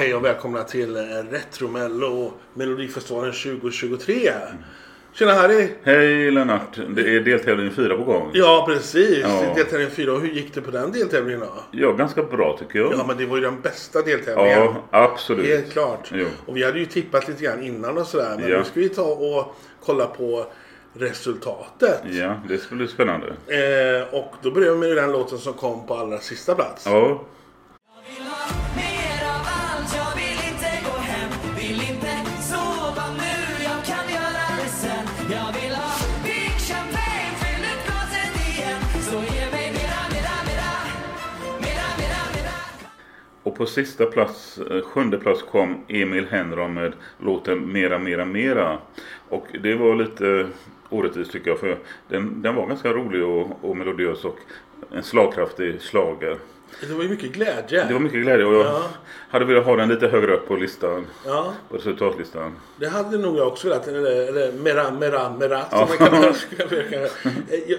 Hej och välkomna till eh, Retromello Melodifestivalen 2023. Tjena Harry! Hej Lennart! Det är deltävling fyra på gång. Ja precis, Ja. deltävling 4. Och hur gick det på den deltävlingen då? Ja, ganska bra tycker jag. Ja men det var ju den bästa deltävlingen. Ja, absolut. Helt klart. Jo. Och vi hade ju tippat lite grann innan och sådär. Men Ja. nu ska vi ta och kolla på resultatet. Ja, det ska bli spännande. Eh, och då börjar vi med den låten som kom på allra sista plats. Ja, på sista plats, eh, sjunde plats kom Emil Henron med låten Mera, Mera, Mera. Och det var lite orättvist tycker jag för den, den var ganska rolig och, och melodiös och en slagkraftig slager. Det var ju mycket glädje. Det var mycket glädje och jag Ja. hade velat ha den lite högre upp på listan. Ja. På resultatlistan. Det hade nog jag också velat. Eller, eller mera, mera, mera. Som Ja. man kan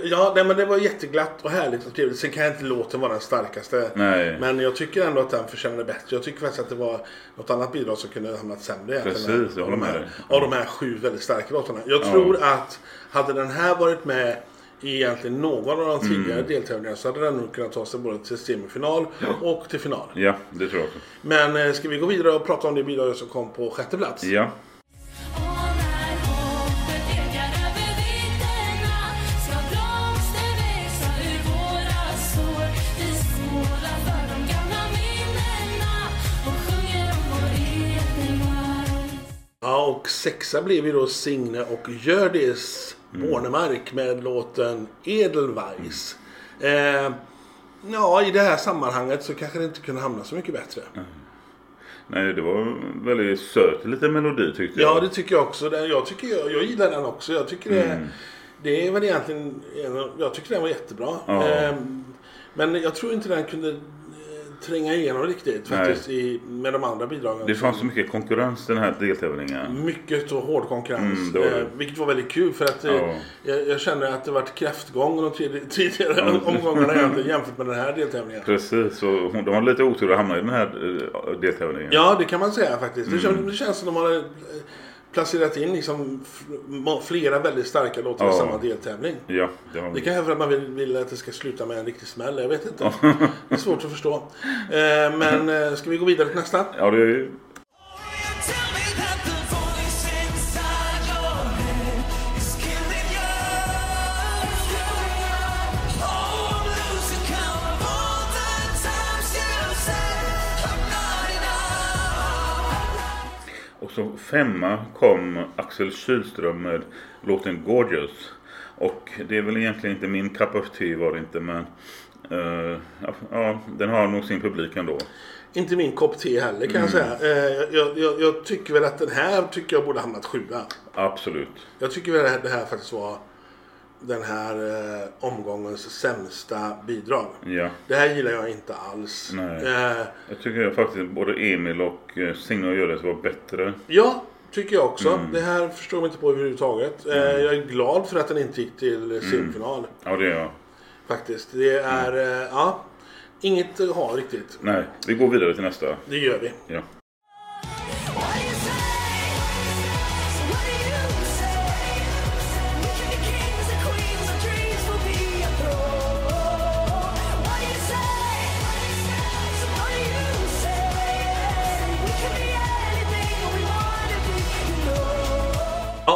Ja, nej, men det var jätteglatt och härligt och trevligt. Sen kan inte låten vara den starkaste. Nej. Men jag tycker ändå att den förtjänade bättre. Jag tycker faktiskt att det var något annat bidrag som kunde ha hamnat sämre. Precis, jag håller med här- dig. Av de här sju väldigt starka låtarna. Jag tror att hade den här varit med i egentligen någon av de tidigare Mm. deltävlingarna så hade den nog kunnat ta sig både till semifinal och till final. Ja, det tror jag också. Men eh, ska vi gå vidare och prata om det bidraget som kom på sjätte plats? Ja. Ja, och sexa blev ju då Signe och Hjördis Bornemark med låten Edelweiss. Eh, ja, i det här sammanhanget så kanske det inte kunde hamna så mycket bättre. Nej, det var väldigt söt liten melodi tyckte jag. Ja, det tycker jag också. Jag, tycker jag, jag gillar den också. Jag tycker det, det är väl egentligen... Jag tycker den var jättebra. Ja. Eh, men jag tror inte den kunde tränga igenom riktigt faktiskt i, med de andra bidragen. Det fanns så mycket konkurrens den här deltävlingen. Mycket och hård konkurrens. Mm, det var det. eh, vilket var väldigt kul för att eh, Ja. jag, jag känner att det varit kräftgång de tidigare, tidigare omgångarna jämfört med den här deltävlingen. Precis, hon- de har lite otur att hamna i den här eh, deltävlingen. Ja, det kan man säga faktiskt. Det, Mm. känns, det känns som de har eh, placerat in liksom flera väldigt starka låtar i Ja. samma deltävling. Ja, det har Det kan för att man vill, vill att det ska sluta med en riktig smäll. Jag vet inte. Det är svårt att förstå. Eh, men eh, ska vi gå vidare till nästa? Ja, det Och så femma kom Axel Kylström med låten Gorgeous. Och det är väl egentligen inte min cup of tea var det inte men eh, ja, den har nog sin publik ändå. Inte min kopp te heller kan Mm. jag säga. Eh, jag, jag, jag tycker väl att den här tycker jag borde hamnat sjua. Absolut. Jag tycker väl att det här faktiskt var den här eh, omgångens sämsta bidrag. Ja. Det här gillar jag inte alls. Eh, Jag tycker faktiskt både Emil och eh, Signe och Hjördis var bättre. ja, tycker jag också. Mm. Det här förstår jag inte på överhuvudtaget. Eh, jag är glad för att den inte gick till eh, semifinal. Ja, det är jag. Faktiskt. Det är, Mm. eh, ja, inget att ha riktigt. Nej, vi går vidare till nästa. Det gör vi. Ja.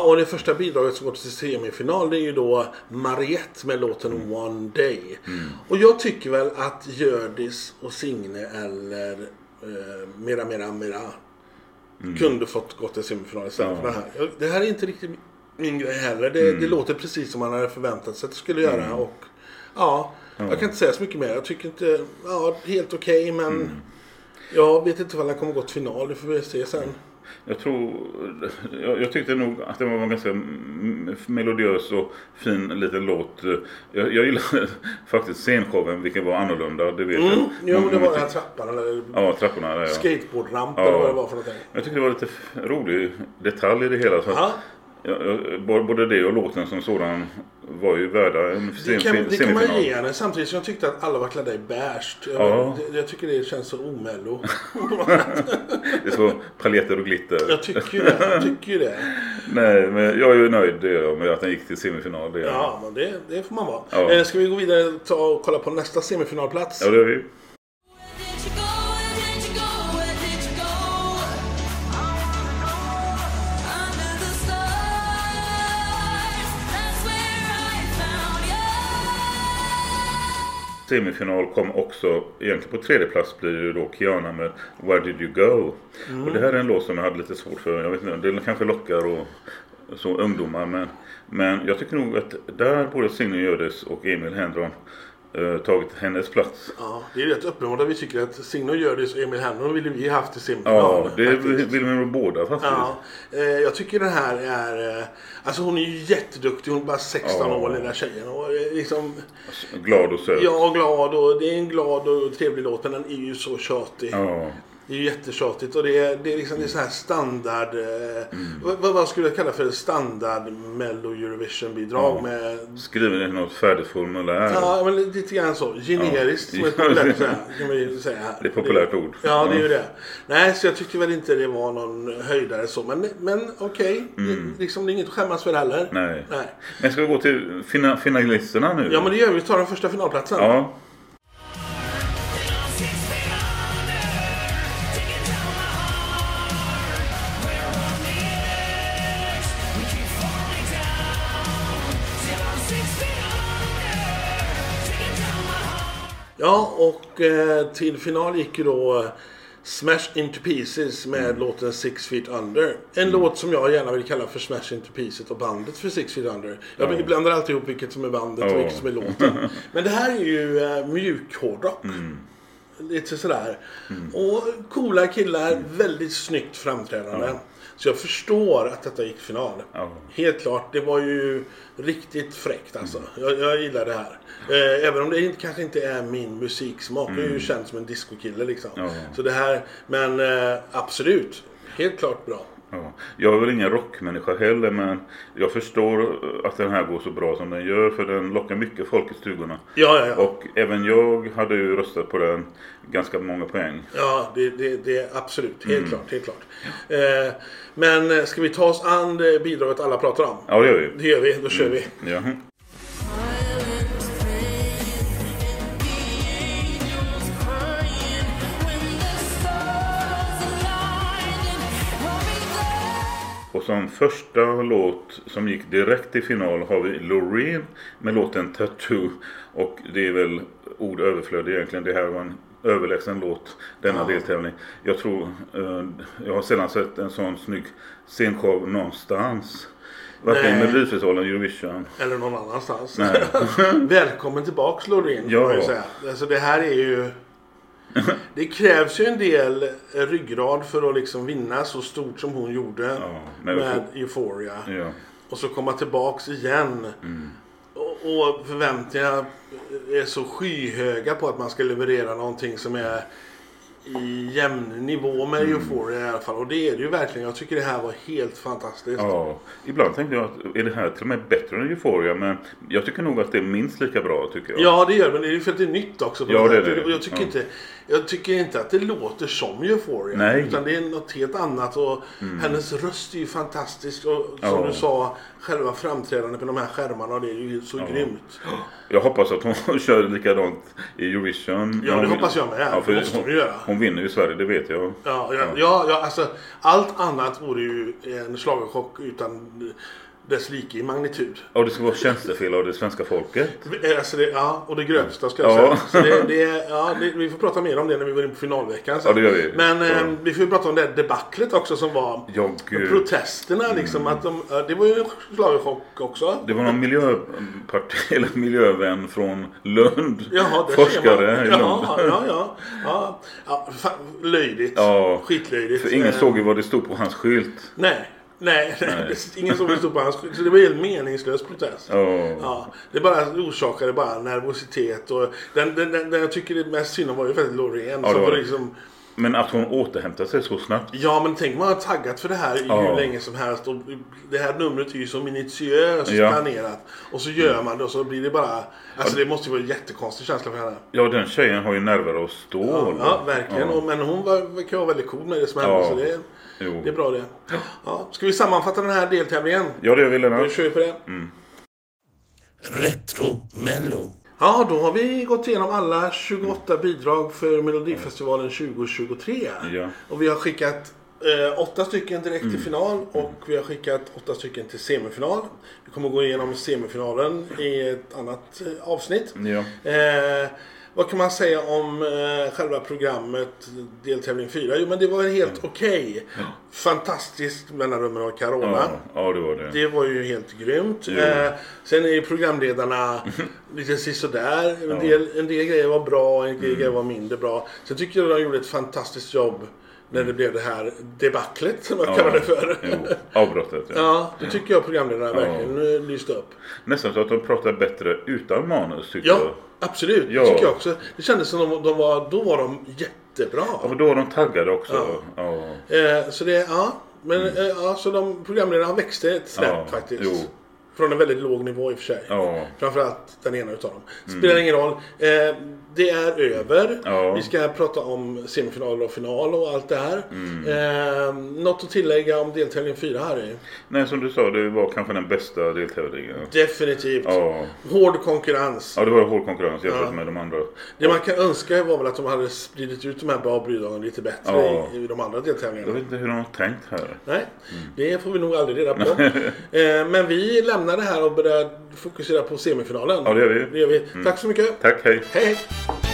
Och det första bidraget som går till semifinal det är ju då Mariette med låten Mm. One Day. Och jag tycker väl att Hjördis och Signe eller eh, Mera Mera Mera kunde fått gå till semifinal istället Mm. Ja. för den här. Det här är inte riktigt min grej heller. Det, Mm. det låter precis som man hade förväntat sig att det skulle göra. Och, ja, jag kan inte säga så mycket mer. Jag tycker inte, ja, helt okej men Mm. jag vet inte om den kommer gå till final. Det får vi se sen. Jag tror, jag, jag tyckte nog att det var en ganska melodiös och fin liten låt. Jag, jag gillar faktiskt scenshowen, vilken var annorlunda. Det vet Mm. jag. Jo, det var den här trappan eller Ja, trapporna där ja. skateboardramp Ja. eller vad det var för någonting. Jag tyckte det var lite rolig detalj i det hela. Så Ja, både det och låten som sådan var ju värda en Det sem- kan, det kan man semifinal. ge henne samtidigt som jag tyckte att alla var klädda i beige. Jag, Ja. det, jag tycker det känns så omello. Det är så paljetter och glitter. jag tycker det. Jag tycker det. Nej, men jag är ju nöjd jag, med att den gick till semifinal. Det jag. Ja, men det, det får man vara. Ja. Eh, ska vi gå vidare och ta och kolla på nästa semifinalplats? ja, det är vi. Semifinal kom också, egentligen på tredje plats blir det ju då Kiana med Where Did You Go? Och det här är en låt som jag hade lite svårt för. Jag vet inte, det kanske lockar och så ungdomar men, men jag tycker nog att där både Signe Gödes och Emil Henron eh, tagit hennes plats. Ja, det är rätt uppenbart att vi tycker att Signe Hjördis och Emil Henron ville vi haft i Ja, semifinal. det faktiskt. vill vi nog båda faktiskt. Ja, eh, jag tycker den här är... Eh, alltså hon är ju jätteduktig. Hon är bara 16 Ja. år den där tjejen. Och eh, liksom, Glad och söt. är glad och det är en glad och trevlig låt men den är ju så tjatig. Ja. Det är ju jättetjatigt och det är, det är liksom det är så här standard... Eh, Mm. vad, vad- skulle jag kalla för standard Mello Eurovision-bidrag Ja. med... Skriver i något färdigt formulär. Ja, men lite grann så. Generiskt Ja. som är populärt att säga. Det är ett populärt ord. Ja, det är ju det. Nej, så jag tyckte väl inte det var någon höjdare så. Men, men okej, det, liksom, det är inget att skämmas för heller. Mm. Nej. Nej. Men ska vi gå till fina, finalisterna nu? Ja, men det gör vi. Vi tar den första finalplatsen. Ja. Ja, och eh, till final gick ju då eh, Smash Into Pieces med Mm. låten Six Feet Under. En låt som jag gärna vill kalla för Smash Into Pieces och bandet för Six Feet Under. Jag Ja. blandar alltid ihop vilket som är bandet och Ja. vilket som är låten. Men det här är ju eh, mjukhårdrock. Mm. Lite sådär. Och coola killar, Mm. väldigt snyggt framträdande. Så jag förstår att detta gick final. Ja. Helt klart, det var ju riktigt fräckt alltså. Jag, jag gillar det här. Eh, även om det inte, kanske inte är min musiksmak. Jag är ju känd som en discokille liksom. Ja. Så det här, men eh, absolut. Helt klart bra. Ja. Jag är väl ingen rockmänniska heller men jag förstår att den här går så bra som den gör för den lockar mycket folk i stugorna. Ja, ja, ja. Och även jag hade ju röstat på den ganska många poäng. Ja, det, det, det är absolut. Helt Mm. klart. Helt klart. Eh, men eh, ska vi ta oss an det bidraget alla pratar om? Ja det gör vi. Det gör vi. Då kör vi. Ja. Som första låt som gick direkt till final har vi Loreen med låten Tattoo. Och det är väl ord överflöd egentligen. Det här var en överlägsen låt, denna Ja. deltävling. Jag tror, eh, jag har sällan sett en sån snygg scenshow någonstans. Varken Nej. Melodifestivalen, Eurovision. Eller någon annanstans. Välkommen tillbaks Loreen Ja. ja. jag säga. Alltså det här är ju... Det krävs ju en del eh, ryggrad för att liksom vinna så stort som hon gjorde Ja, med med Euphoria. Ja. Och så komma tillbaks igen. Mm. Och, och förväntningarna är så skyhöga på att man ska leverera någonting som är i jämn nivå med Mm. Euphoria i alla fall. Och det är det ju verkligen. Jag tycker det här var helt fantastiskt. Ja, ibland tänkte jag att är det här till och med bättre än Euphoria? Men jag tycker nog att det är minst lika bra tycker jag. Ja det gör det, men det är ju för att det är nytt också. på Ja, det är det. Och Jag tycker, Ja. inte, jag tycker inte att det låter som Euphoria. Nej. Mm. Utan det är något helt annat. Och Hennes röst är ju fantastisk. Och som Ja. du sa, själva framträdandet på de här skärmarna. Det är ju så grymt. Jag hoppas att hon kör likadant i Eurovision. Ja, det Hon- hoppas jag med. Ja, för Det måste hon ju göra. Hon vinner ju Sverige, det vet jag. Ja, ja, ja. ja, alltså allt annat vore ju en schlagerchock utan dess like i magnitud. Och det ska vara tjänstefel av det svenska folket. Alltså det, ja, och det grövsta ska jag Ja. säga. Så det, det, ja, det, vi får prata mer om det när vi går in på finalveckan. sen. Ja, det gör vi. Men Ja. eh, vi får ju prata om det här debaclet också som var. Ja. Protesterna liksom. Att de, ja, det var ju en schlagerchock också. Det var någon miljöparti, eller miljövän från Lund. Jaha, Forskare i. Lund. Ja, ja, ja. ja, ja löjligt. Ja. Skitlöjligt. För ingen Eh, såg ju vad det stod på hans skylt. Nej. Nej, Nej. ingen såg det stod på hans Så det var en helt meningslös protest. Ja. Ja, det bara orsakade bara nervositet och den, den, den, den jag tycker det mest synd om var ju faktiskt Loreen Ja, som liksom Men att hon återhämtar sig så snabbt. Ja, men tänk man har taggat för det här Ja. hur länge som helst. Och det här numret är ju så minutiöst Ja. planerat. Och så gör man det och så blir det bara... Alltså det måste ju vara en jättekonstig känsla för henne. Ja, den tjejen har ju nerver av stål. Ja, verkligen. Ja. Och, men hon var, verkar vara väldigt cool med det som hände. Ja. Så det, Jo. det är bra det. Ja, ska vi sammanfatta den här deltävlingen? Ja, det gör vi Nu Lennart. kör vi på det. Retro Mello. Ja, då har vi gått igenom alla 28 bidrag för Melodifestivalen 2023. Ja. Och vi har skickat eh, åtta stycken direkt till final och vi har skickat åtta stycken till semifinal. Vi kommer gå igenom semifinalen i ett annat eh, avsnitt. Ja. Eh, vad kan man säga om eh, själva programmet deltävling 4? Jo men det var helt okej. Fantastiskt mellanrummen av Carola. Ja, ja, det var det. Det var ju helt grymt. Eh, sen är ju programledarna lite sisådär. En, del, en del grejer var bra, en del grejer var mindre bra. Sen tycker jag de gjorde ett fantastiskt jobb när det blev det här debaclet som jag kallar det för. Jo, avbrottet. Ja. Ja, det tycker jag programledarna verkligen lyste upp. Nästan så att de pratar bättre utan manus tycker Ja, jag. Absolut. Ja. Det tycker jag också. Det kändes som de, de var, då var de jättebra. Ja, för då var de taggade också. Ja. Eh, så det, ja. Men eh, ja, så de programledarna växte ett snäpp faktiskt. jo. Från en väldigt låg nivå i och för sig. Ja. Framförallt den ena utav dem. Spelar ingen roll. Eh, det är över. Ja. Vi ska prata om semifinal och final och allt det här. Mm. Eh, något att tillägga om deltävling 4 Harry? Nej, som du sa, det var kanske den bästa deltävlingen. Definitivt. Ja. Hård konkurrens. ja, det var hård konkurrens jämfört Ja. med de andra. Det man kan önska var väl att de hade spridit ut de här bra bidragen lite bättre Ja. i, i de andra Jag deltävlingarna. vet inte hur de har tänkt här. Nej, det får vi nog aldrig reda på. eh, men vi lämnar det här och börjar fokusera på semifinalen. Ja, det gör vi. Det gör vi. Tack så mycket. Tack, hej. Hej, hej.